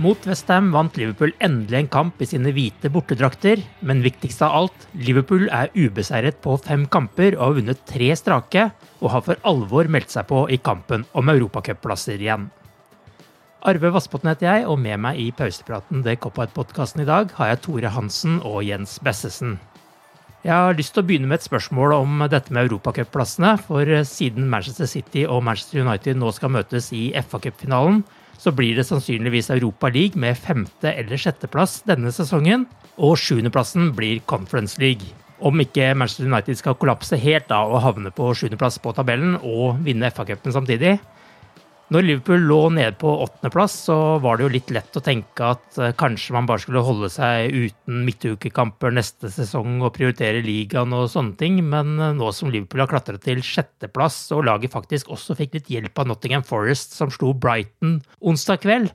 Mot Westham vant Liverpool endelig en kamp i sine hvite bortedrakter, men viktigst av alt, Liverpool er ubeseiret på fem kamper og har vunnet tre strake, og har for alvor meldt seg på i kampen om europacupplasser igjen. Arve Vassbotn heter jeg, og med meg i pausepraten The Cop-Out-podkasten i dag har jeg Tore Hansen og Jens Bessesen. Jeg har lyst til å begynne med et spørsmål om dette med europacupplassene, for siden Manchester City og Manchester United nå skal møtes i FA-cupfinalen, så blir det sannsynligvis Europa League med femte- eller sjetteplass denne sesongen, og sjuendeplassen blir Conference League. Om ikke Manchester United skal kollapse helt da og havne på sjuendeplass på tabellen og vinne FA-cupen samtidig. Når Liverpool lå nede på åttendeplass, så var det jo litt lett å tenke at eh, kanskje man bare skulle holde seg uten midtukekamper neste sesong og prioritere ligaen og sånne ting, men eh, nå som Liverpool har klatret til sjetteplass, og laget faktisk også fikk litt hjelp av Nottingham Forest, som slo Brighton onsdag kveld,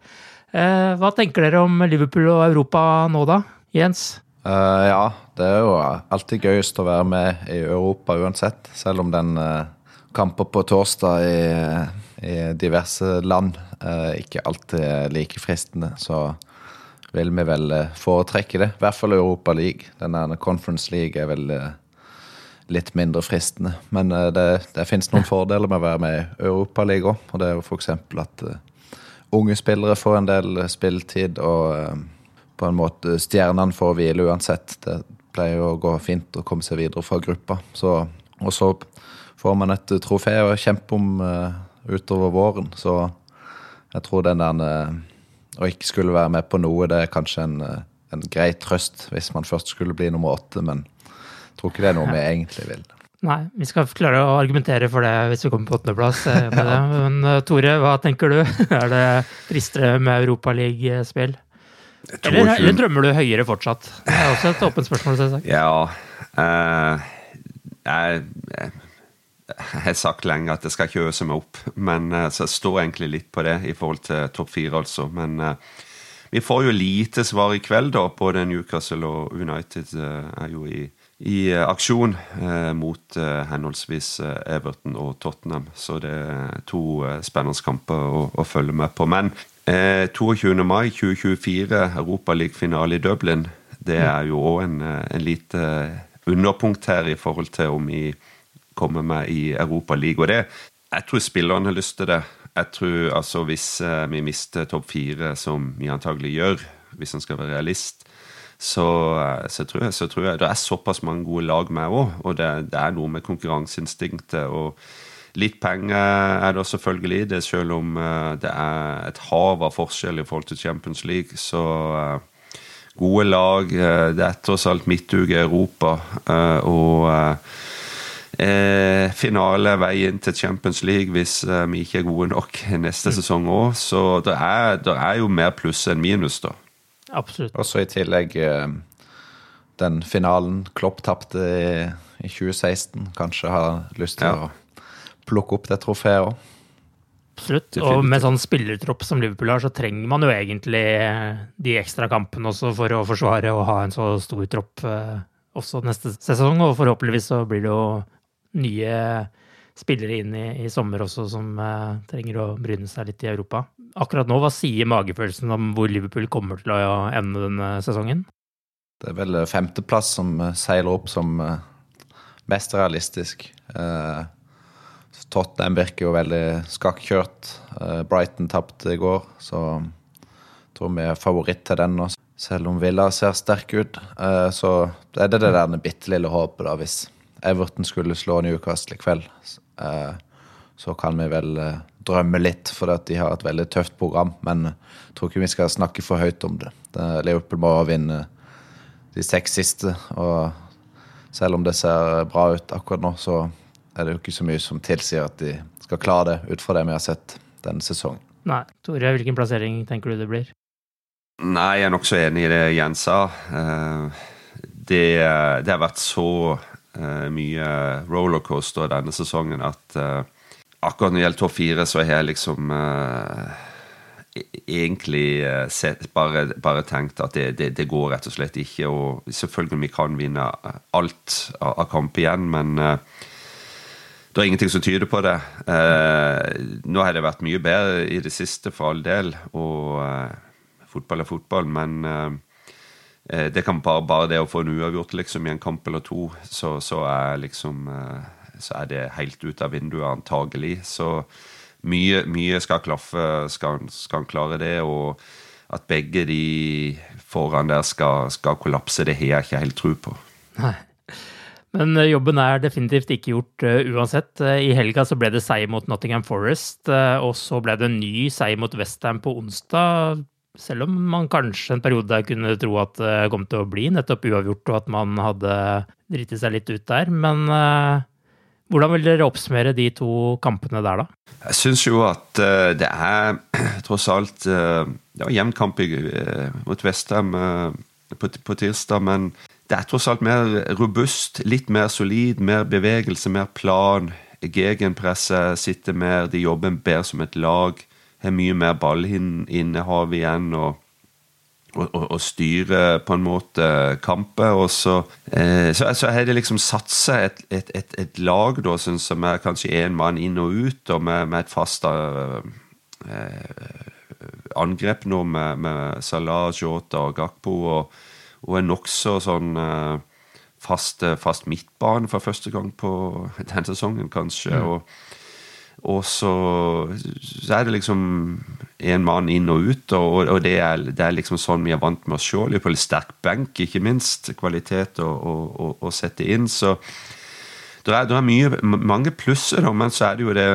eh, hva tenker dere om Liverpool og Europa nå da, Jens? Uh, ja, det er jo alltid gøyest å være med i Europa uansett, selv om den uh, kamper på torsdag i i diverse land eh, ikke alltid er like fristende, så vil vi vel eh, foretrekke det. I hvert fall Europa League. Denne Conference League er vel eh, litt mindre fristende. Men det, det finnes noen fordeler med å være med i Europa League òg. Og det er jo f.eks. at unge spillere får en del spilletid, og på en måte stjernene får hvile uansett. Det pleier å gå fint å komme seg videre fra gruppa. Så, og så får man et trofé å kjempe om utover våren. Så jeg tror den der eh, å ikke skulle være med på noe, det er kanskje en, eh, en grei trøst hvis man først skulle bli nummer åtte, men jeg tror ikke det er noe vi egentlig vil. Nei, vi skal klare å argumentere for det hvis vi kommer på åttendeplass. Eh, men Tore, hva tenker du? Er det tristere med Europaligaspill? Eller, eller, drømmer du høyere fortsatt? Det er også et åpent spørsmål. Selvsagt. Ja, uh, jeg, jeg jeg har sagt lenge at jeg skal ikke øse meg opp, men eh, så jeg står egentlig litt på det i forhold til topp fire, altså. Men uh, vi får jo lite svar i kveld, da. Både Newcastle og United uh, er jo i, i aksjon mot henholdsvis Everton og Tottenham. Så det er to spennende kamper å, å, følge med på. Men 22. mai 2024, Europaliga-finale i Dublin, det er jo òg en, en lite underpunkt her i forhold til om vi komme med i Europa League. Og det, jeg tror spillerne har lyst til det. Jeg tror altså Hvis eh, vi mister topp fire, som vi antagelig gjør, hvis en skal være realist, så, eh, så, tror jeg, så, tror jeg, det er såpass mange gode lag med òg. Og det, det, er noe med konkurranseinstinktet. og Litt penger er det selvfølgelig, det selv om eh, det er et hav av forskjell i forhold til Champions League. Så gode lag. Det er tross alt midtuke i Europa. Og eh, finale veien til Champions League hvis eh, vi ikke er gode nok neste mm. sesong òg. Så det er, det er, jo mer pluss enn minus, da. Absolutt. Og så i tillegg eh, den finalen Klopp tapte i, i, 2016. Kanskje har lyst til ja. å plukke opp det trofeet òg. Absolutt. Og med sånn spillertropp som Liverpool har, så trenger man jo egentlig de ekstra kampene også for å forsvare og ha en så stor tropp eh, også neste sesong. Og forhåpentligvis så blir det jo nye spillere inn i, i sommer også som uh, trenger å bryne seg litt i Europa. Akkurat nå, hva sier magefølelsen om hvor Liverpool kommer til å ende denne sesongen? Det er vel femteplass som eh, seiler opp som mest realistisk. Tottenham virker jo veldig skakkjørt. Brighton tapte i går, så jeg tror vi er favoritt til den nå. Selv om Villa ser sterk ut, så er det det der bitte lille håpet, da, hvis Everton skulle slå Newcastle i kveld, eh, så kan vi vel eh, drømme litt, for at de har et veldig tøft program. Men jeg tror ikke vi skal snakke for høyt om det. Liverpool må vinne de seks siste. Og selv om det ser bra ut akkurat nå, så er det jo ikke så mye som tilsier at de skal klare det, ut fra det vi har sett denne sesongen. Nei. Tore, hvilken plassering tenker du det blir? Nei, jeg er nokså enig i det Jens sa. Eh, det, det har vært så uh, mye rollercoaster denne sesongen at uh, akkurat når det gjelder topp fire, så har jeg liksom uh, egentlig sett, bare, bare, tenkt at det, det, det, går rett og slett ikke. Og selvfølgelig vi kan vinne alt av, av kamp igjen, men det er ingenting som tyder på det. nå har det vært mye bedre i det siste, for all del. Og fotball er fotball, men Eh, det kan bare, bare det å få en uavgjort liksom, i en kamp eller to, så, så, er liksom eh, Så er det helt ut av vinduet, antagelig. Så mye, mye skal klaffe, skal, han klare det. Og at begge de foran der skal, skal kollapse, det har jeg ikke helt tro på. Nei. Men eh, jobben er definitivt ikke gjort uh, uansett. I helga så ble det seier mot Nottingham Forest, uh, og så ble det en ny seier mot Westham på onsdag. Selv om man kanskje en periode kunne tro at det kom til å bli nettopp uavgjort, og at man hadde driti seg litt ut der. Men uh, hvordan vil dere oppsummere de to kampene der, da? Jeg syns jo at uh, det er tross alt uh, Det var jevn kamp mot Vestheim på, på tirsdag, men det er tross alt mer robust, litt mer solid, mer bevegelse, mer plan. Gegenpresset sitter mer, de jobber bedre som et lag har mye mer ballinnehav igjen. og og, og, og, styre på en måte kamper. Og så, eh, så, så har det liksom satsa et, et, et, et, lag da, som er kanskje én mann inn og ut, og med, med et fast eh, angrep nå med, med Salah, Jota og Gakpo, og, og en nokså sånn eh, fast, fast, midtbane for første gang på denne sesongen, kanskje. Mm. og og så, så, er det liksom en mann inn og ut, og, og det, er, det, er, liksom sånn vi er vant med å se. Liverpool sterk benk, ikke minst. Kvalitet å, sette inn. Så det er, det er mye, mange plusser, men så er det jo det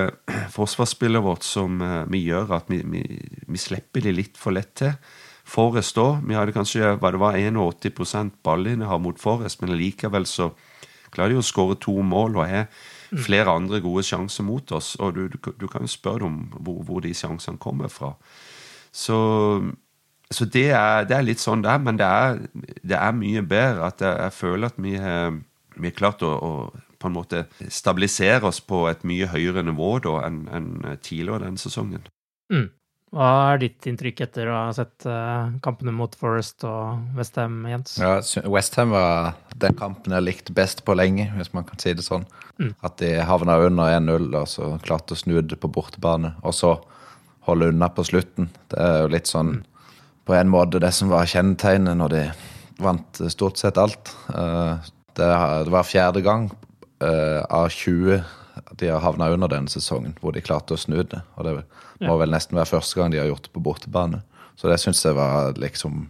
forsvarsspillet vårt som uh, vi gjør at vi, vi, vi, slipper de litt for lett til. Forrest da, vi hadde kanskje hva det var 81 ballinnehav mot Forrest, men likevel så klarer de å skåre to mål. og er flere andre gode sjanser mot oss. Og du, du, du kan jo spørre dem hvor, hvor de sjansene kommer fra. Så, så det, er, det, er, litt sånn det er, men det er, det er mye bedre. At jeg, jeg føler at vi har, vi har klart å, å, på en måte stabilisere oss på et mye høyere nivå da enn en tidligere denne sesongen. Mm. Hva er ditt inntrykk etter å ha sett uh, kampene mot Forest og Westham, Jens? Ja, Westham var den kampen jeg likte best på lenge, hvis man kan si det sånn. Mm. At de havna under 1-0 og så klarte å snu det på bortebane, og så holde unna på slutten. Det er jo litt sånn mm. på en måte det som var kjennetegnet når de vant stort sett alt. Uh, det, var fjerde gang uh, av 20 de har havna under denne sesongen, hvor de klarte å snu det. Og det må vel nesten være første gang de har gjort det på bortebane. Så det syns jeg var liksom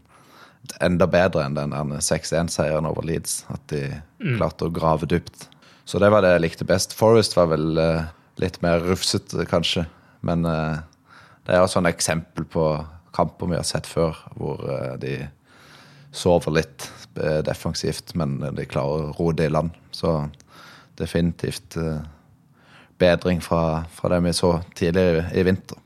enda bedre enn den 6-1-seieren over Leeds. At de mm. klarte å grave dypt. Så det var det jeg likte best. Forest var vel uh, litt mer rufsete, kanskje. Men uh, det er også et eksempel på kamper vi har sett før, hvor uh, de sover litt defensivt, men de klarer å roe det i land. Så definitivt bedring fra, fra det vi så tidligere i vinter.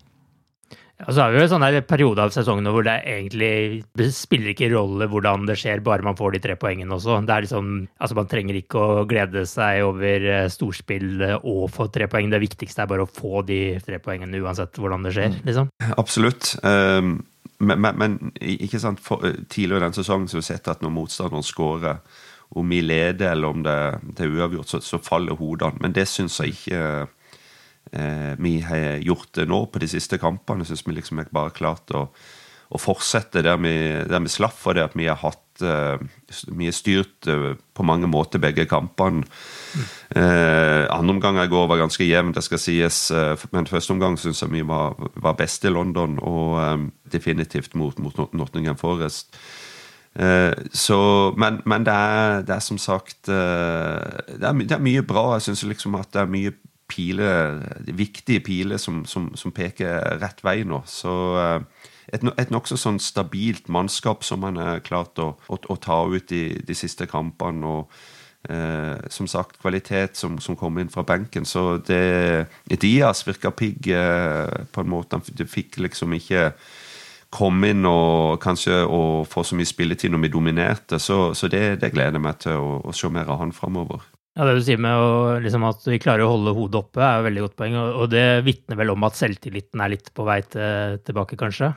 Ja, så har vi jo en sånn periode av sesongen hvor det egentlig spiller ikke rolle hvordan det skjer, bare man får de tre poengene også. Det er liksom, altså Man trenger ikke å glede seg over eh, storspill og få tre poeng. Det viktigste er bare å få de tre poengene uansett hvordan det skjer. Mm. liksom. Absolutt. Um, men, men, men, ikke sant, For, eh, tidligere i den sesongen så har vi sett at når motstanderen scorer, om vi leder eller om det, det er uavgjort, så, så faller hodene. Men det syns jeg ikke eh, vi har gjort det nå på de siste kampene. Syns vi liksom er bare klart å, å fortsette der vi, der vi slapp for det at vi har hatt eh, Vi er styrt eh, på mange måter begge kampene. Mm. Eh, andre omgang i går var ganske jevnt, det skal sies. Eh, men første omgang syns jeg vi var, var best i London, og eh, definitivt mot, mot Nottingham Forest. Så, men, men det, er, det, er, som sagt det er, det er mye bra. Jeg syns liksom at det er mye piler, viktige piler som, som, som, peker rett vei nå. Så eh, et, et nokså sånn stabilt mannskap som man har klart å, å, å ta ut i de siste kampene. og eh, som sagt, kvalitet som, som kom inn fra benken. Så det Dias virka pigg eh, på en måte. Han fikk liksom ikke komme inn og kanskje og få så mye spilletid når vi dominerte. Så, så det, det, gleder jeg meg til å, å se mer av han framover. Ja, Det du sier med å, liksom at vi klarer å holde hodet oppe, er jo veldig godt poeng. Og det vitner vel om at selvtilliten er litt på vei til, tilbake, kanskje?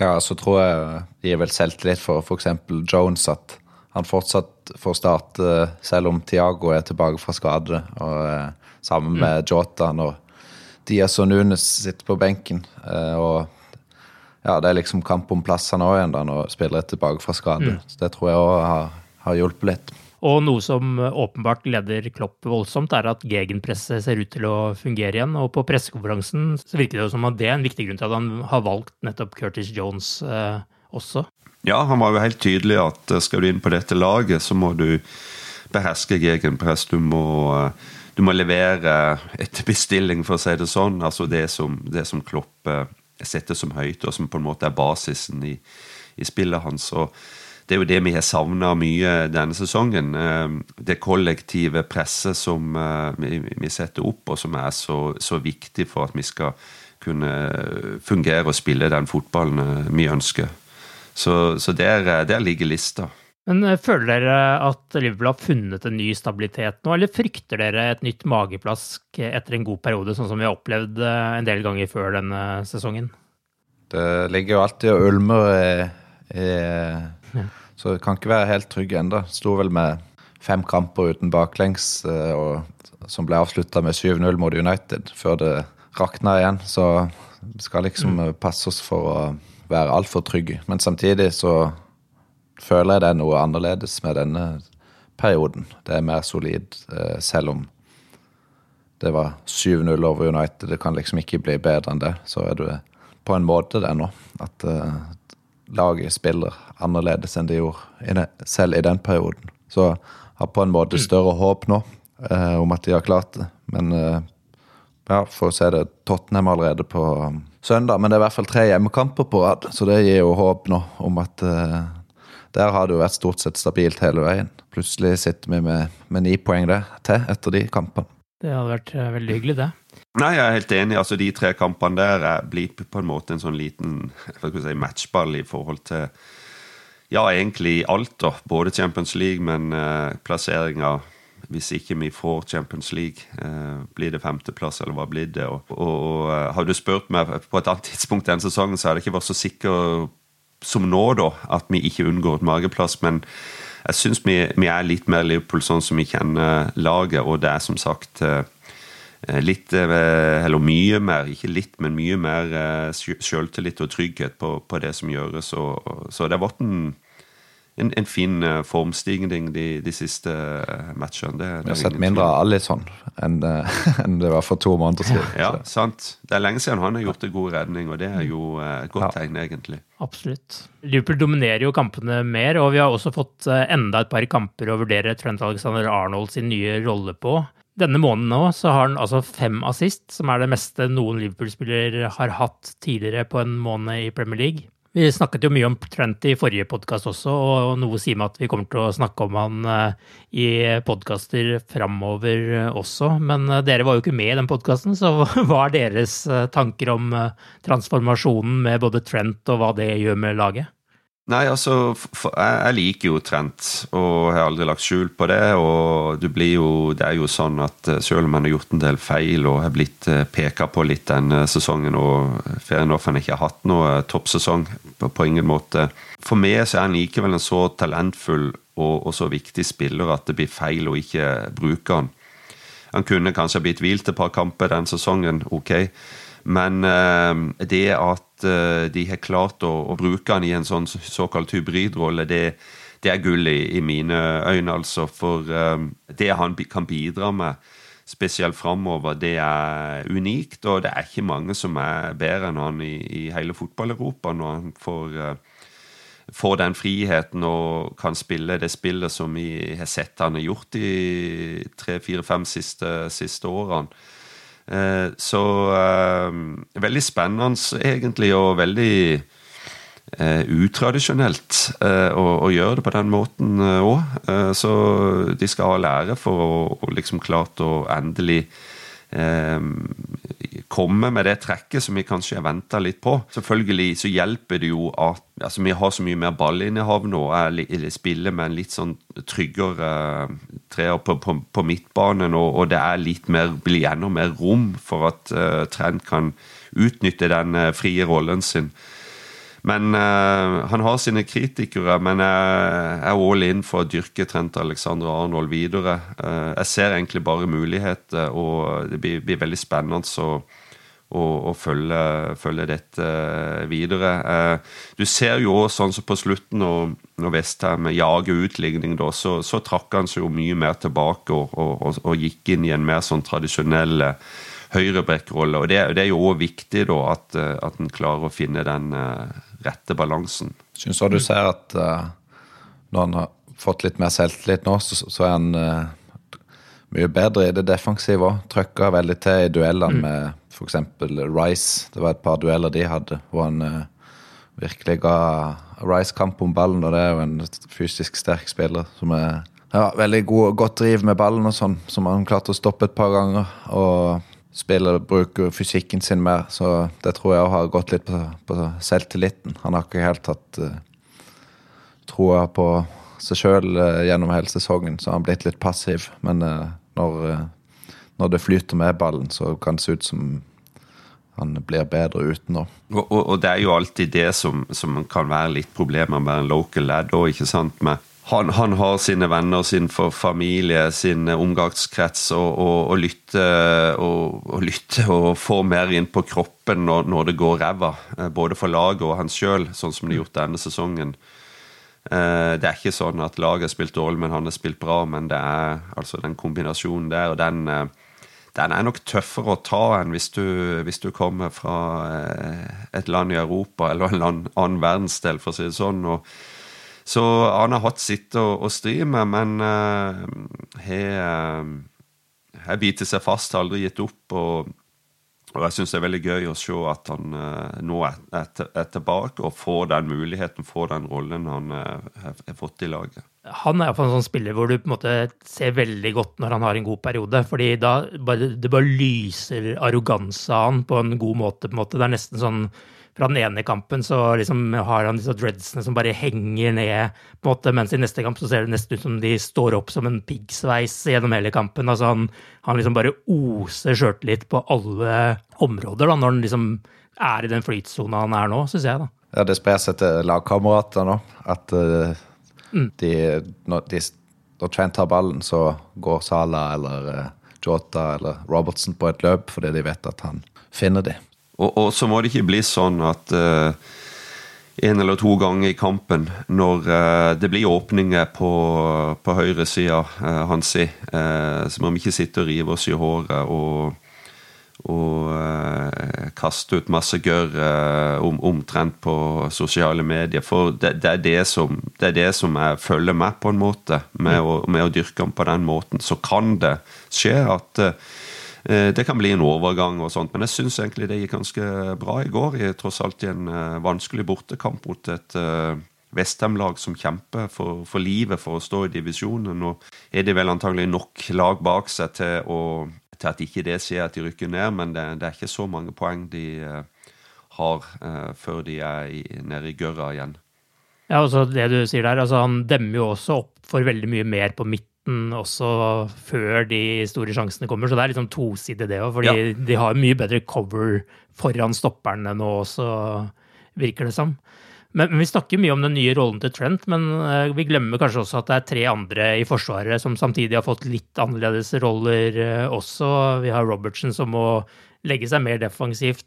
Ja, så tror jeg det gir vel selvtillit for f.eks. Jones at han fortsatt får starte selv om Tiago er tilbake fra skade. Og eh, sammen med mm. Jota når Diaz og Nunes sitter på benken. Eh, og ja, det er liksom kamp om plassene òg igjen da når spillere er tilbake fra skade. Mm. Så det tror jeg òg har, har hjulpet litt. Og noe som åpenbart leder Klopp voldsomt, er at gegenpresset ser ut til å fungere igjen. Og på pressekonferansen så virker det som at det er en viktig grunn til at han har valgt nettopp Curtis Jones eh, også. Ja, han var jo helt tydelig at eh, skal du inn på dette laget, så må du beherske gegenpress. Du må, eh, du må levere etter bestilling, for å si det sånn. Altså det som, det som Klopp eh, setter som høyt, og som på en måte er basisen i, i spillet hans. og det er jo det vi har savna mye denne sesongen. Eh, det kollektive presset som eh, vi setter opp, og som er så, så viktig for at vi skal kunne fungere og spille den fotballen eh, vi ønsker. Så, så der, der, ligger lista. Men Føler dere at Liverpool har funnet en ny stabilitet nå, eller frykter dere et nytt mageplask etter en god periode, sånn som vi har opplevd en del ganger før denne sesongen? Det ligger jo alltid og ulmer i, i ja. Så kan ikke være helt trygg ennå. Sto vel med fem kamper uten baklengs, eh, og, som ble avslutta med 7-0 mot United før det rakna igjen. Så vi skal liksom mm. passe oss for å være altfor trygge. Men samtidig så føler jeg det er noe annerledes med denne perioden. Det er mer solid, eh, selv om det var 7-0 over United. Det kan liksom ikke bli bedre enn det. Så er det på en måte det nå. At laget spiller annerledes enn de gjorde selv i den perioden. Så har på en måte større håp nå eh, om at de har klart det. Men eh, ja, får se det Tottenham allerede på um, søndag. Men det er i hvert fall tre hjemmekamper på rad, så det gir jo håp nå om at eh, der har det jo vært stort sett stabilt hele veien. Plutselig sitter vi med, med ni poeng der til etter de kampene. Det hadde vært eh, veldig hyggelig, det. Nei, jeg er helt enig. altså De tre kampene der er blitt på en måte en sånn liten si, matchball i forhold til ja, egentlig alt. da, Både Champions League, men uh, plasseringa hvis ikke vi får Champions League. Eh, blir det femteplass, eller hva blir det? Og, og, og eh, Har du spurt meg på et annet tidspunkt denne sesongen, så hadde jeg ikke vært så sikker som nå, da, at vi ikke unngår et mageplass. Men jeg syns vi, vi, er litt mer Liverpool sånn som vi kjenner laget, og det er som sagt eh, Eh, litt, eh, eller mye mer, ikke litt, men mye mer eh, selvtillit og trygghet på, på det som gjøres. Og, så det har vært en, en, en fin formstigning de, de siste matchene. Det, det Vi har sett mindre av Alison enn, enn det var for to måneder siden. Ja, ja, sant. Det er lenge siden han har gjort en god redning, og det er jo et godt ja. tegn, egentlig. Absolutt. Liverpool dominerer jo kampene mer, og vi har også fått enda et par kamper å vurdere Trent Alexander Arnold sin nye rolle på. Denne måneden nå så har han altså fem assist, som er det meste noen Liverpool-spiller har hatt tidligere på en måned i Premier League. Vi snakket jo mye om Trent i forrige podkast også, og noe sier meg at vi kommer til å snakke om han eh, i podkaster framover også. Men eh, dere var jo ikke med i den podkasten, så hva er deres eh, tanker om transformasjonen med både Trent og hva det gjør med laget? Nei, altså, jeg, jeg, liker jo Trent, og har aldri lagt skjul på det. Og du blir jo, det er jo sånn at eh, selv om han har gjort en del feil og har blitt eh, peka på litt denne sesongen, og Ferenoffen ikke har hatt noe toppsesong på, på, ingen måte For meg så er han likevel en så talentfull og, og, så viktig spiller at det blir feil å ikke bruke han. Han kunne kanskje blitt hvilt et par kamper den sesongen, ok. Men uh, det at uh, de har klart å, å, bruke han i en sånn såkalt hybridrolle, det, det, er gull i, i, mine øyne, altså. For uh, det han kan bidra med, spesielt framover, det er unikt. Og det er ikke mange som er bedre enn han i, i hele fotball-Europa når han får får den friheten og kan spille det spillet som vi har sett han har gjort de tre, fire, fem siste, siste årene. Eh, så eh, veldig spennende, egentlig, og veldig eh, utradisjonelt å, å, gjøre det på den måten òg. så de skal ha lære for å, å liksom klart å endelig komme med det trekket som vi kanskje har venta litt på. Selvfølgelig så hjelper det jo at altså vi har så mye mer ballinnehav nå. Jeg spiller med en litt sånn tryggere uh, treer på, på, på, midtbanen, og, og, det er litt mer, blir enda mer rom for at uh, Trent kan utnytte den frie rollen sin. Men uh, han har sine kritikere, men jeg er all in for å dyrke Trent Alexander Arnold videre. Uh, jeg ser egentlig bare muligheter, og det blir, blir veldig spennende å, å, å følge, følge, dette videre. Uh, du ser jo også sånn som på slutten, når, når Vestheim jager utligning, da, så, så trakk han seg jo mye mer tilbake og, og, og, gikk inn i en mer sånn tradisjonell høyrebrekkrolle. Og det, det, er jo òg viktig da at, at en klarer å finne den rette balansen. Syns du ser at uh, når han har fått litt mer selvtillit nå, så, så er han uh, mye bedre i det defensive òg. Trøkka veldig til i duellene mm. med f.eks. Rice. Det var et par dueller de hadde hvor han uh, virkelig ga Rice kamp om ballen, og det er jo en fysisk sterk spiller som er ja, veldig god, godt driv med ballen og sånn, som han klarte å stoppe et par ganger. og spiller, bruker fysikken sin mer. Så det tror jeg har gått litt på, på selvtilliten. Han har ikke helt hatt uh, troa på seg sjøl uh, eh, gjennom hele sesongen, så han har blitt litt passiv. Men uh, når, uh, når, det flyter med ballen, så kan det se ut som han blir bedre uten og, og, og, det er jo alltid det som, som kan være litt problemer med en local lad òg, ikke sant. med han, han, har sine venner, sin familie, sin omgangskrets, og, og, og lytte og, og, lytte og få mer inn på kroppen når, når det går ræva. Eh, både for laget og han sjøl, sånn som det er gjort denne sesongen. Eh, det er ikke sånn at laget har spilt dårlig, men han har spilt bra. Men det er altså den kombinasjonen der, og den, eh, den er nok tøffere å ta enn hvis du, hvis du kommer fra et land i Europa eller en annen verdensdel, for å si det sånn. og så han har hatt sitt å, å stri med, men uh, har uh, bitt seg fast, har aldri gitt opp. og, og jeg syns det er veldig gøy å se at han uh, nå er, er, tilbake og får den muligheten, får den rollen han uh, har fått i laget. Han er iallfall en sånn spiller hvor du på en måte ser veldig godt når han har en god periode. fordi da bare, det bare lyser arroganse av han på en god måte. på en måte. Det er nesten sånn fra den ene kampen så liksom har han disse dreadsene som bare henger ned, på en måte, mens i neste kamp så ser det nesten ut som de står opp som en piggsveis gjennom hele kampen. altså Han, han liksom bare oser sjøltillit på alle områder da, når han liksom er i den flytsona han er nå, syns jeg. da. Ja, det sprer seg til lagkamerater nå. At uh, mm. de, når, de, når Trent tar ballen, så går Sala eller uh, Jota eller Robertson på et løp fordi de vet at han finner dem. Og, og, så må det ikke bli sånn at uh, en eller to ganger i kampen, når uh, det blir åpninger på, på høyresida, uh, Hansi, uh, så må vi ikke sitte og rive oss i håret og, og uh, kaste ut masse gørr om, omtrent på sosiale medier. For det, det, er det som, det er det som jeg følger med, på en måte, med, mm. å, med å dyrke den på den måten. Så kan det skje at Eh, det kan bli en overgang og sånt, men jeg syns egentlig det gikk ganske bra i går. I tross alt i en uh, vanskelig bortekamp mot et uh, Vestheim-lag som kjemper for, for, livet for å stå i divisjonen. Nå er det vel antagelig nok lag bak seg til, å, til at ikke det skjer at de rykker ned, men det, det er ikke så mange poeng de har før de er i, nede i gørra igjen. Ja, altså det du sier der, altså Han demmer jo også opp for veldig mye mer på midten også før de store sjansene kommer, så det er litt sånn tosidig det òg. Fordi ja. de har mye bedre cover foran stopperne nå også, virker det som. Men, men, Vi snakker mye om den nye rollen til Trent, men uh, vi glemmer kanskje også at det er tre andre i Forsvaret som samtidig har fått litt annerledes roller uh, også. Vi har Robertsen som må legge seg mer defensivt.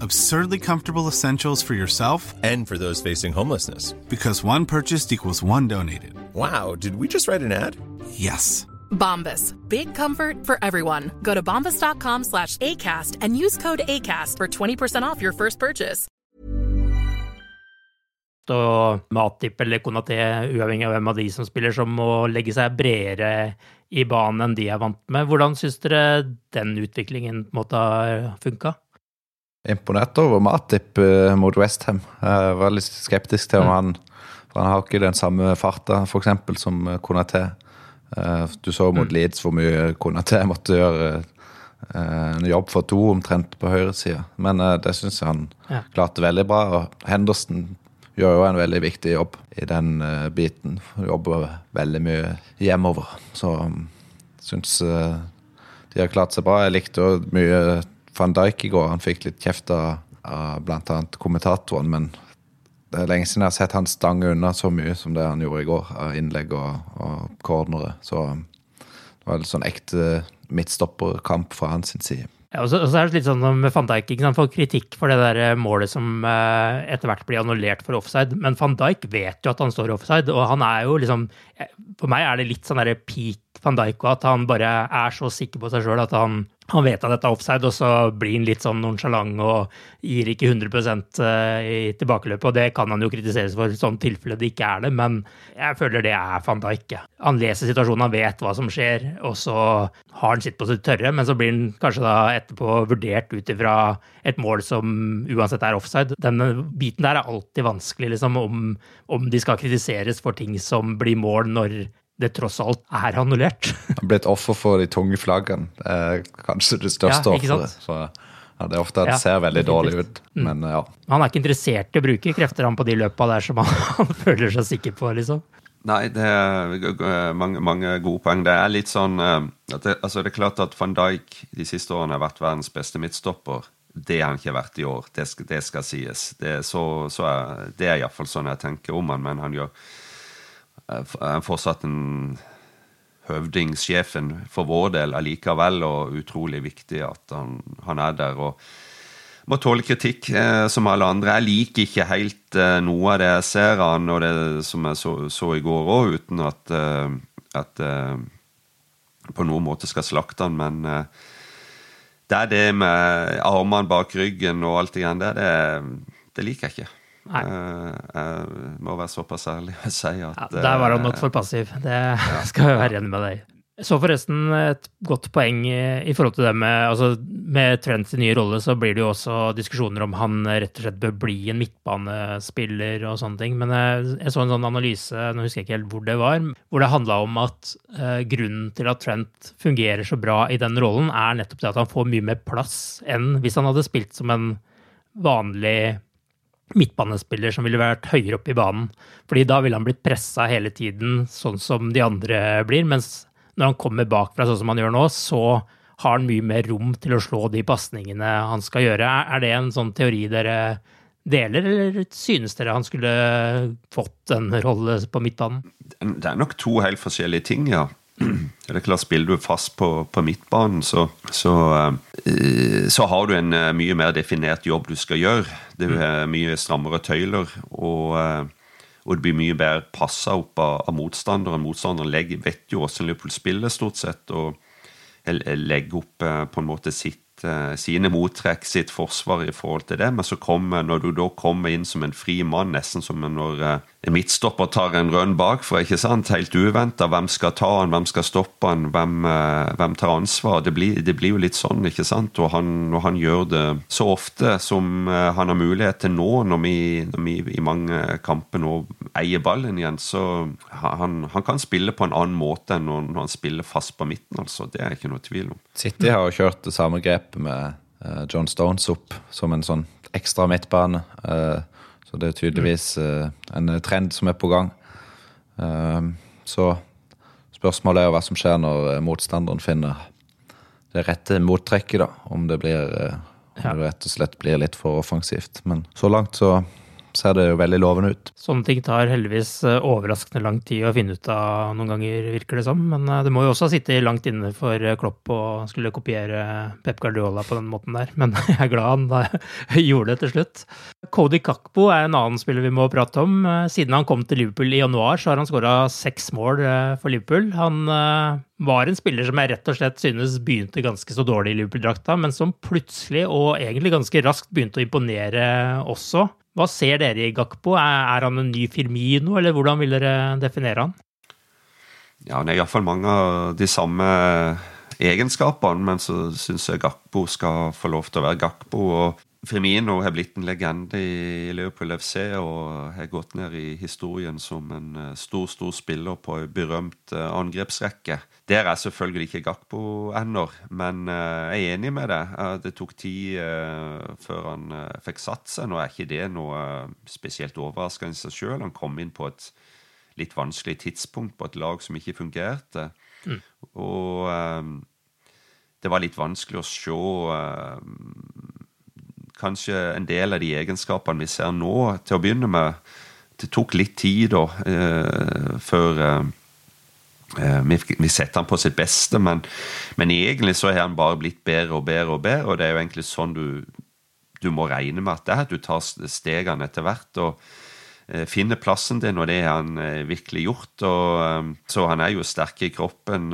absurdly comfortable essentials for yourself and for those facing homelessness. Because one purchased equals one donated. Wow, did we just write an ad? Yes. Bombas. Big comfort for everyone. Go to bombas.com slash ACAST and use code ACAST for 20% off your first purchase. Og Matip eller Konaté, uavhengig av hvem av de som spiller, som må legge seg bredere i banen enn de er vant med. Hvordan syns dere den utviklingen på en måte har funka? Imponert over Matip uh, mot Westham. Jeg var litt skeptisk til om mm. han For han har ikke den samme farta, f.eks., som Konaté. Uh, du så mot mm. Leeds hvor mye Konaté måtte gjøre en jobb for to omtrent på høyresida. Men det syns jeg han ja. klarte veldig bra. Og Henderson gjør jo en veldig viktig jobb i den biten. Jobber veldig mye hjemover. Så um, syns de har klart seg bra. Jeg likte jo mye van Dijk i går. Han fikk litt kjeft av, av bl.a. kommentatoren, men det er lenge siden jeg har sett han stange unna så mye som det han gjorde i går, av innlegg og, og cornere. Så det var en sånn ekte midtstopperkamp fra hans side. Ja, og så, og så, er det litt sånn med van Dijk ikke sant, får kritikk for det der eh, målet som eh, etter hvert blir annullert for offside. Men van Dijk vet jo at han står offside, og han er jo liksom eh, For meg er det litt sånn derre peak van Dijk, at han bare er så sikker på seg sjøl at han, han, vet at dette er offside, og så blir han litt sånn nonsjalant og gir ikke 100 eh, i tilbakeløpet. Og det kan han jo kritiseres for, sånn tilfelle det ikke er det, men jeg føler det er van Dijk. Han leser situasjonen, han vet hva som skjer, og så har han sitt på sitt tørre, men så blir han kanskje da etterpå vurdert ut ifra et mål som uansett er offside. Denne biten der er alltid vanskelig, liksom, om, om de skal kritiseres for ting som blir mål når det tross alt er annullert. Han ble et offer for de tunge flaggene. Er kanskje det største ja, offeret. Så ja, det er ofte at det ser veldig dårlig ut, mm. men ja. Han er ikke interessert i å bruke krefter han på de løpa der som han, han føler seg sikker på, liksom. Nei, det er mange, mange, gode poeng. Det er litt sånn eh, det, altså det er klart at van Dijk de siste årene har vært verdens beste midtstopper. Det har han ikke vært i år, det skal, det skal sies. Det, så, så er, det er iallfall sånn jeg tenker om han, men han gjør er fortsatt en høvdingsjefen for vår del allikevel, og utrolig viktig at han, han er der. og må tåle kritikk, eh, som alle andre. Jeg liker ikke helt eh, noe av det jeg ser av han, og det som jeg så, så i går òg, uten at, eh, at eh, på noen måte skal slakte han, men eh, det er det med armene bak ryggen og alt det der, det, det liker jeg ikke. Nei. Eh, jeg må være såpass ærlig å si at ja, Der var han nok for passiv. Det ja. skal jeg være enig med deg så forresten et godt poeng i forhold til det med altså Med Trents nye rolle så blir det jo også diskusjoner om han rett og slett bør bli en midtbanespiller og sånne ting. Men jeg så en sånn analyse, nå husker jeg ikke helt hvor det var, hvor det handla om at grunnen til at Trent fungerer så bra i den rollen, er nettopp det at han får mye mer plass enn hvis han hadde spilt som en vanlig midtbanespiller som ville vært høyere oppe i banen. Fordi da ville han blitt pressa hele tiden, sånn som de andre blir. Mens når han kommer bakfra sånn som han gjør nå, så har han mye mer rom til å slå de pasningene han skal gjøre. Er det en sånn teori dere deler, eller synes dere han skulle fått en rolle på midtbanen? Det er nok to helt forskjellige ting, ja. Det er klart, Spiller du fast på, på midtbanen, så, så, uh, så, har du en uh, mye mer definert jobb du skal gjøre. Det er mm. mye strammere tøyler, og, og det blir mye bedre passa opp av, av motstanderen. Motstanderen legger, vet jo hvordan Liverpool spiller, stort sett, og legger opp på en måte sitt Eh, sine mottrekk, sitt forsvar i forhold til det. Men så kommer, når du da kommer inn som en fri mann, nesten som når midtstopper tar en rønn bakfra, ikke sant? helt uventa. Hvem skal ta han, hvem skal stoppe han, hvem, uh, hvem tar ansvar? Det blir, det blir, jo litt sånn, ikke sant? Og han, og han gjør det så ofte som uh, han har mulighet til nå, når vi, når vi i mange kamper nå eier ballen igjen, så han, han kan spille på en annen måte enn når, han spiller fast på midten, altså. Det er ikke noe tvil om. City har kjørt det samme grepet grep med uh, John Stones opp som en sånn ekstra midtbane. Uh, så det er tydeligvis uh, en trend som er på gang. så spørsmålet er hva som skjer når motstanderen finner det rette mottrekket, da. Om det blir om det rett og slett blir litt for offensivt. Men så langt så ser det jo veldig lovende ut. Sånne ting tar heldigvis eh, overraskende lang tid å finne ut av noen ganger, virker det som. Men eh, det må jo også ha sittet langt inne for eh, Klopp å skulle kopiere Pep Guardiola på den måten der. Men jeg er glad han gjorde det til slutt. Cody Kakbo er en annen spiller vi må prate om. Siden han kom til Liverpool i januar, så har han skåra seks mål for Liverpool. Han var en spiller som jeg rett og slett synes begynte ganske så dårlig i Liverpool-drakta, men som plutselig og egentlig ganske raskt begynte å imponere også. Hva ser dere i Gakpo? Er, han en ny Firmino, eller hvordan vil dere definere han? Ja, Han er iallfall mange av de samme egenskapene, men så syns jeg Gakpo skal få lov til å være Gakpo. og Firmino har blitt en legende i Liverpool FC og har gått ned i historien som en eh, stor stor spiller på en berømt eh, angrepsrekke. Der er selvfølgelig ikke Gakpo ennå, men eh, jeg er enig med deg. Det tok tid før han fikk satt seg. Nå er ikke det noe spesielt overraskende i seg sjøl. Han kom inn på et litt vanskelig tidspunkt på et lag som ikke fungerte. Mm. Og det var litt vanskelig å se kanskje en del av de egenskapene vi ser nå, til å begynne med. Det tok litt tid da, eh, før eh, eh vi, vi setter han på sitt beste, men, men, egentlig så har han bare blitt bedre og bedre og bedre, og det er jo egentlig sånn du, du må regne med at det er, at du tar stegene etter hvert. og finne plassen din, og det har han eh, virkelig gjort. Og, så han er jo sterk i kroppen,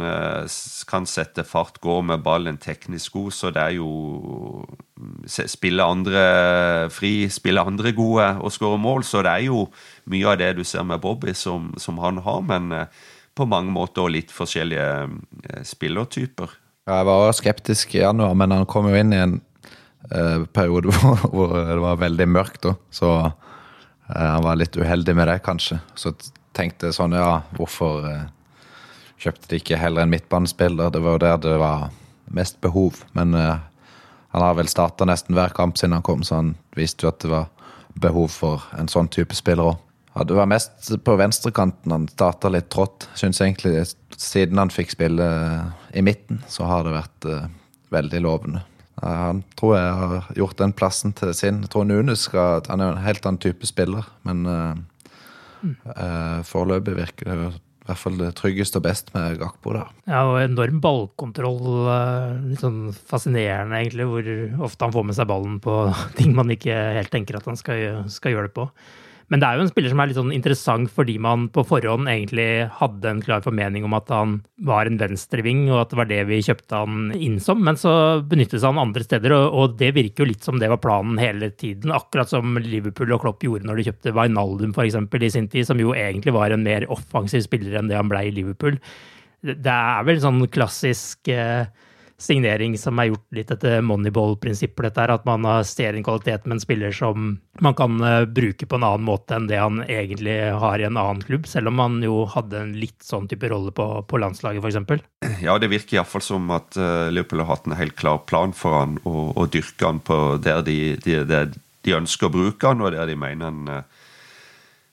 kan sette fart, gå med ballen teknisk god, så det er jo Spille andre fri, spille andre gode og skåre mål, så det er jo mye av det du ser med Bobby, som, som han har, men på mange måter litt forskjellige spillertyper. Jeg var skeptisk i januar, men han kom jo inn i en uh, periode hvor, hvor, det var veldig mørkt. Da. Så han var litt uheldig med det, kanskje. Så tenkte jeg sånn, ja, hvorfor uh, kjøpte de ikke heller en midtbanespiller? Det var jo der det var mest behov. Men han har vel starta nesten hver kamp siden han kom, så han viste jo at det var behov for en sånn type spiller òg. Ja, det var mest på venstrekanten han starta litt trått. Syns egentlig siden han fikk spille i midten, så har det vært veldig lovende. Han tror jeg har gjort den plassen til sin. Jeg tror Nunes skal, han er en helt annen type spiller, men mm. uh, foreløpig virker det i hvert fall det tryggeste og best med Gakpo der. Ja, og enorm ballkontroll. Litt sånn fascinerende, egentlig, hvor ofte han får med seg ballen på ting man ikke helt tenker at han skal, skal gjøre det på. Men det er jo en spiller som er litt sånn interessant fordi man på forhånd egentlig hadde en klar formening om at han var en venstreving, og at det var det vi kjøpte han inn som. Men så benyttes han andre steder, og det virker jo litt som det var planen hele tiden. Akkurat som Liverpool og Klopp gjorde når de kjøpte Wijnaldum f.eks. i sin tid, som jo egentlig var en mer offensiv spiller enn det han ble i Liverpool. Det er vel sånn klassisk eh, signering som er gjort litt etter moneyball-prinsippet, dette her, at man ser en kvalitet med en spiller som man kan eh, bruke på en annen måte enn det han egentlig har i en annen klubb, selv om han jo hadde en litt sånn type rolle på, på landslaget, f.eks. Ja, det virker iallfall som at uh, Liverpool har hatt en helt klar plan for han, og, og dyrke han på der de, de, de, de, ønsker å bruke han, og der de mener han Eh,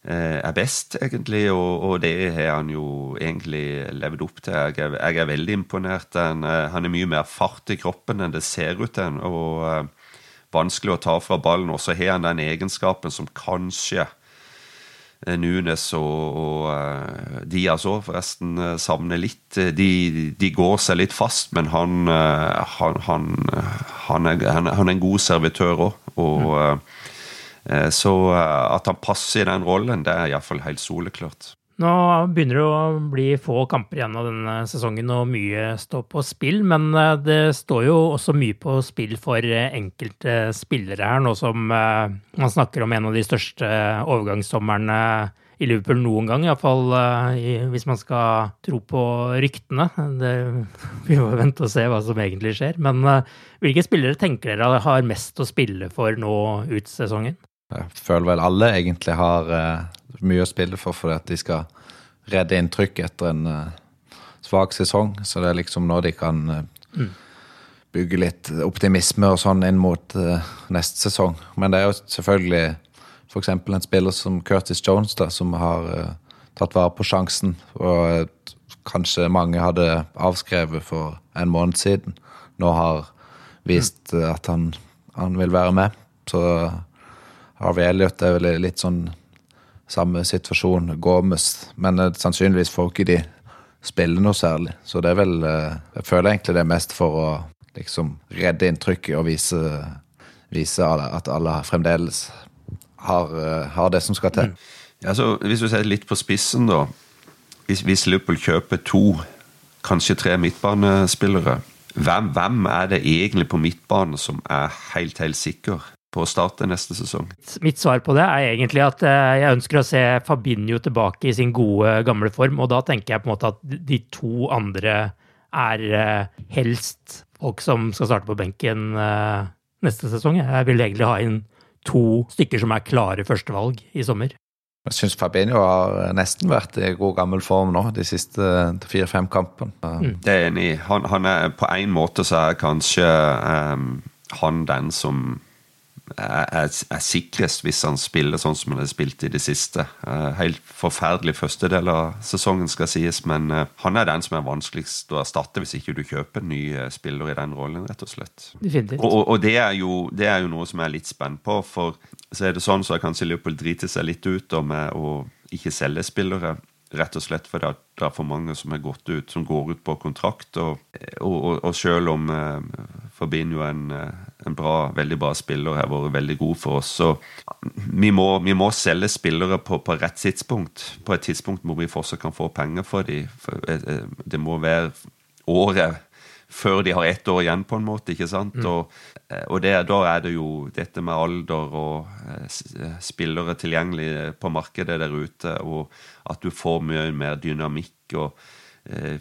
er best, egentlig, og, og, det har han jo egentlig levd opp til. Jeg er, jeg er veldig imponert. Han, eh, han, er mye mer fart i kroppen enn det ser ut til. Og uh, vanskelig å ta fra ballen. Og så har han den egenskapen som kanskje Nunes og, og uh, Diaz òg forresten uh, savner litt. De, de, går seg litt fast, men han, han, han, han er, er, en god servitør òg. Og mm. Eh, så eh, at han passer i den rollen, det er iallfall helt soleklart. Nå begynner det å bli få kamper igjen av denne sesongen, og mye står på spill. Men eh, det står jo også mye på spill for enkelte spillere her, nå som man snakker om en av de største overgangssomrene i Liverpool noen gang, iallfall hvis man skal tro på ryktene. Det, vi må vente og se hva som egentlig skjer. Men hvilke spillere tenker dere har mest å spille for nå ut sesongen? Jeg føler vel alle egentlig har uh, mye å spille for fordi at de skal redde inntrykk etter en uh, svak sesong. Så det er liksom nå de kan uh, mm. bygge litt optimisme og sånn inn mot neste sesong. Men det er jo selvfølgelig f.eks. en spiller som Curtis Jones, da, som har tatt vare på sjansen. Og kanskje mange hadde avskrevet for en måned siden. Nå har vist at han, han vil være med. Så Harvey Elliot er vel litt sånn samme situasjon. Gomez. Men uh, sannsynligvis får ikke de spille noe særlig. Så det er vel uh, Jeg føler egentlig det er mest for å liksom redde inntrykket og vise, vise at alle fremdeles har, uh, har, det som skal til. Mm. Ja, så hvis du ser litt på spissen, da. Hvis, hvis Liverpool kjøper to, kanskje tre midtbanespillere, hvem, hvem er det egentlig på midtbanen som er helt, helt sikker? På å starte neste sesong? Mitt svar på det er egentlig at eh, jeg ønsker å se Fabinho tilbake i sin gode, gamle form. Og da tenker jeg på en måte at de to andre er eh, helst folk som skal starte på benken eh, neste sesong. Jeg vil egentlig ha inn to stykker som er klare førstevalg i sommer. Jeg syns Fabinho har nesten vært i god gammel form nå, de siste fire-fem kampene. Mm. Det er enig i. Han, han, er på en måte så er kanskje um, han den som er, er, sikrest hvis han spiller sånn som han har spilt i det siste. Helt forferdelig første del av sesongen, skal sies, men eh, han er den som er vanskeligst å erstatte hvis ikke du kjøper en ny eh, spiller i den rollen, rett og slett. Og, og, og det, er jo, det, er jo, noe som jeg er litt spent på, for så er det sånn så kanskje Liverpool driter seg litt ut med å ikke selge spillere. Rett og slett fordi det er for mange som er gått ut, som går ut på kontrakt. Og, og, og selv om eh, Fabinho er en, en bra, veldig bra spiller, har vært veldig god for oss. Så vi må, vi må selge spillere på, på, rett tidspunkt. På et tidspunkt hvor vi fortsatt kan få penger for dem. Det må være året før de har ett år igjen, på en måte. ikke sant? Mm. Og, og det, da er det jo dette med alder og spillere tilgjengelig på markedet der ute, og at du får mye mer dynamikk. og Eh,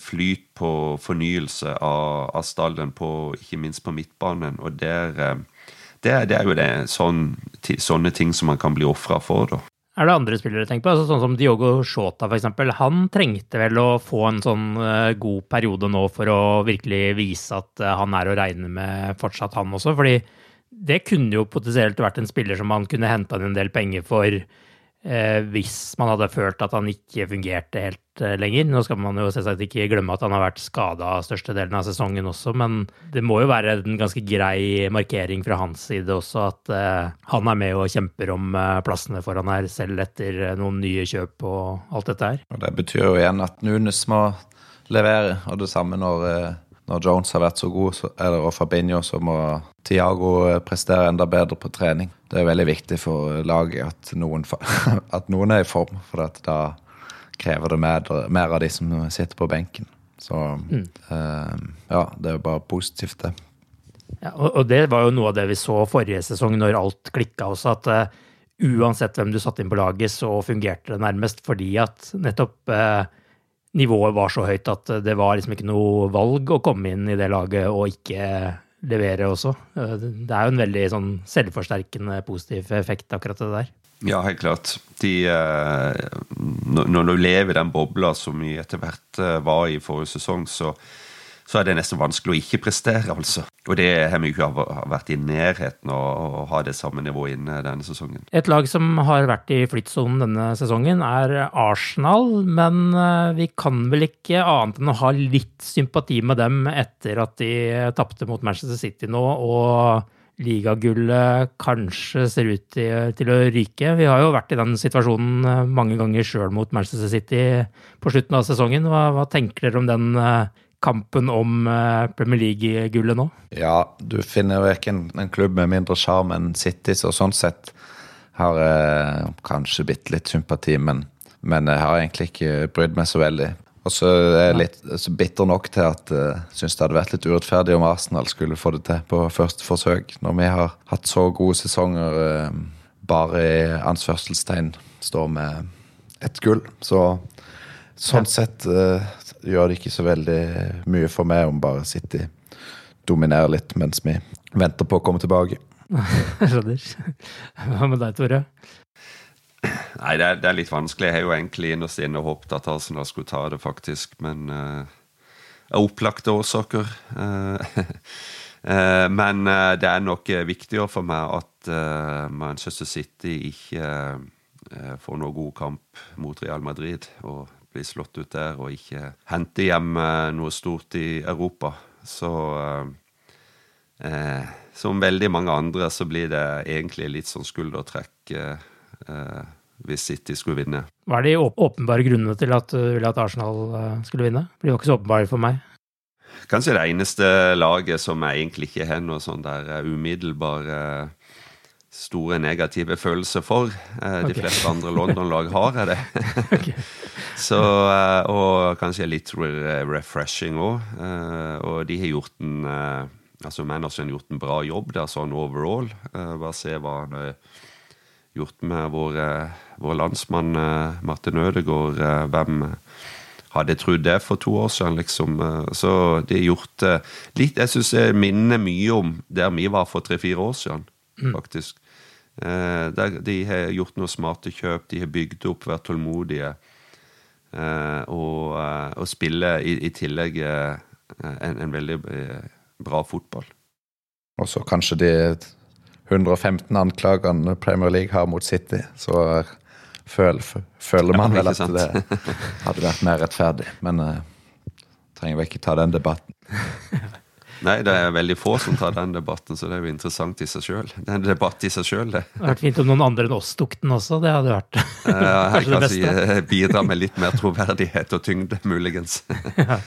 flyt på fornyelse av, av stallen, på, ikke minst på midtbanen. Og der, eh, det, det er jo det, sånn, sånne ting som man kan bli ofra for. da. Er det andre spillere du tenker på? Altså, sånn som Diogo Shota f.eks. Han trengte vel å få en sånn uh, god periode nå for å virkelig vise at han er å regne med fortsatt, han også. fordi det kunne jo potensielt vært en spiller som man kunne henta inn en del penger for Eh, hvis man hadde følt at han ikke fungerte helt eh, lenger. Nå skal man jo selvsagt ikke glemme at han har vært skada størstedelen av sesongen også, men det må jo være en ganske grei markering fra hans side også at eh, han er med og kjemper om plassene foran her, selv etter noen nye kjøp og alt dette her. Og Det betyr jo igjen at Nunes må levere, og det samme når når Jones har vært så god, så, eller, og Fabinho, så må Tiago eh, prestere enda bedre på trening. Det er veldig viktig for laget at noen, at noen er i form, for da krever det mer, mer, av de som sitter på benken. Så mm. eh, ja, det er jo bare positivt, det. Ja, og, det var jo noe av det vi så forrige sesong, når alt klikka også, at uh, uansett hvem du satte inn på laget, så fungerte det nærmest fordi at nettopp uh, nivået var så høyt at det var liksom ikke noe valg å komme inn i det laget og ikke levere også. Det er jo en veldig sånn selvforsterkende positiv effekt, akkurat det der. Ja, helt klart. De, eh, når du lever i den bobla som vi etter hvert eh, var i forrige sesong, så så er det nesten vanskelig å ikke prestere, altså. Og det har vi ikke vært i nærheten av å ha det samme nivået inne denne sesongen. Et lag som har vært i flyttsonen denne sesongen, er Arsenal. Men eh, vi kan vel ikke annet enn å ha litt sympati med dem etter at de tapte mot Manchester City nå, og ligagullet kanskje ser ut til, å ryke. Vi har jo vært i den situasjonen eh, mange ganger sjøl mot Manchester City på slutten av sesongen. Hva, hva tenker dere om den eh, kampen om eh, Premier League-gullet nå? Ja, du finner jo ikke en, en klubb med mindre sjarm enn City, så sånn sett har jeg kanskje bitte litt sympati, men, men, jeg har egentlig ikke brydd meg så veldig. Og så er jeg litt så bitter nok til at jeg uh, syns det hadde vært litt urettferdig om Arsenal skulle få det til på første forsøk, når vi har hatt så gode sesonger uh, bare i anførselstegn står med et gull. Så sånn sett uh, gjør det ikke så veldig mye for meg om bare City dominerer litt mens vi venter på å komme tilbake. Skjønner. Hva med deg, Tore? Nei, det er, det er, litt vanskelig. Jeg har jo egentlig innerst inne håpet at Arsenal skulle ta det, faktisk. Men uh, av opplagte årsaker. Uh, uh, men det er nok viktigere for meg at Manchester City ikke får noe god kamp mot Real Madrid. Og bli slått ut der og ikke hente hjem eh, noe stort i Europa. Så eh, eh, Som veldig mange andre så blir det egentlig litt sånn skuldertrekk eh, eh hvis City skulle vinne. Hva er de åpenbare grunnene til at du ville at Arsenal skulle vinne? Blir jo ikke så åpenbare for meg. Kanskje det eneste laget som jeg egentlig ikke har noe sånn der umiddelbare store negative følelser for. De de fleste andre London-lag har jeg det. okay. Så, eh, og kanskje litt refreshing òg. Eh, og de har gjort en altså Manderson har gjort en bra jobb der sånn overall. Bare se hva han har gjort med vår, vår landsmann Martin Ødegaard. Hvem hadde trodd det for to år siden, liksom. Så de har gjort litt Jeg syns det minner mye om der vi var for tre-fire år siden, mm. faktisk. Mm. de har gjort noen smarte kjøp, de har bygd opp, vært tålmodige. Eh, og, eh, og spiller i, i tillegg en, en, veldig bra fotball. Og så kanskje de 115 anklagene Premier League har mot City, så føler, føler man ja, vel at det hadde vært mer rettferdig. Men uh, trenger vi ikke ta den debatten. Nei, det er veldig få som tar den debatten, så det er jo interessant i seg sjøl. Det er en debatt i seg sjøl, det. Det hadde vært fint om noen andre enn oss tok den også. Det hadde vært ja, jeg kan si, bidra med litt mer troverdighet og tyngde, muligens. ja.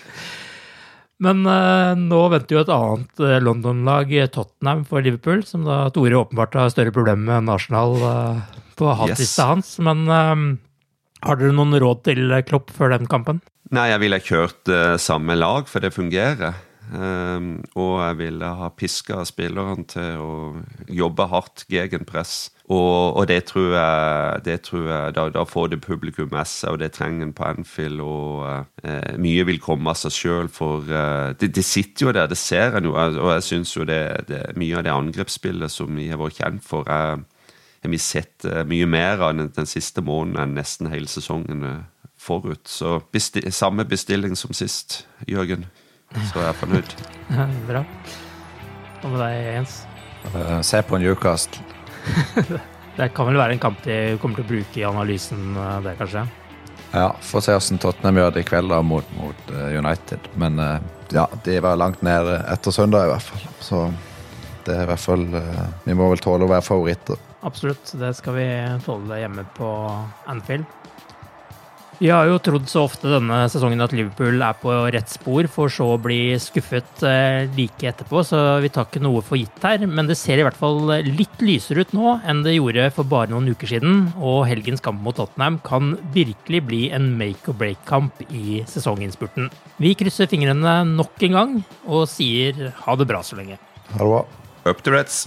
Men uh, nå venter jo et annet uh, London-lag, Tottenham, for Liverpool, som da Tore åpenbart har større problemer med enn Arsenal uh, på hatlista yes. hans. Men har dere noen råd til Klopp før den kampen? Nei, jeg ville kjørt samme lag, for det fungerer. Um, og jeg ville ha piska spilleren til å jobbe hardt, gegenpress. Og, og det tror jeg, det tror jeg da, da, får det publikum med seg, og det trenger en på Anfield. Og eh, mye vil komme av seg sjøl, for eh, det, det, sitter jo der, det ser en jo. Og jeg syns jo det, det, mye av det angrepsspillet som vi har vært kjent for, er, har vi sett uh, mye mer av den, den, siste måneden enn nesten hele sesongen forut. Så besti samme bestilling som sist, Jørgen så er jeg fornøyd. Bra. Hva med deg, Jens? Uh, se på Newcastle. det kan vel være en kamp de kommer til å bruke i analysen, uh, det, kanskje? Ja, får se hvordan Tottenham gjør det i kveld da, mot, mot uh, United. Men ja, de var langt nede etter søndag, i hvert fall. Så det er i hvert fall Vi må vel tåle å være favoritter. Absolutt. Det skal vi tåle hjemme på Anfield. Vi har jo trodd så ofte denne sesongen at Liverpool er på rett spor, for så å bli skuffet eh, like etterpå, så vi tar ikke noe for gitt her. Men det ser i hvert fall litt lysere ut nå enn det gjorde for bare noen uker siden. Og helgens kamp mot Tottenham kan virkelig bli en make or break-kamp i sesonginnspurten. Vi krysser fingrene nok en gang og sier ha det bra så lenge. Ha det bra. Up to Reds.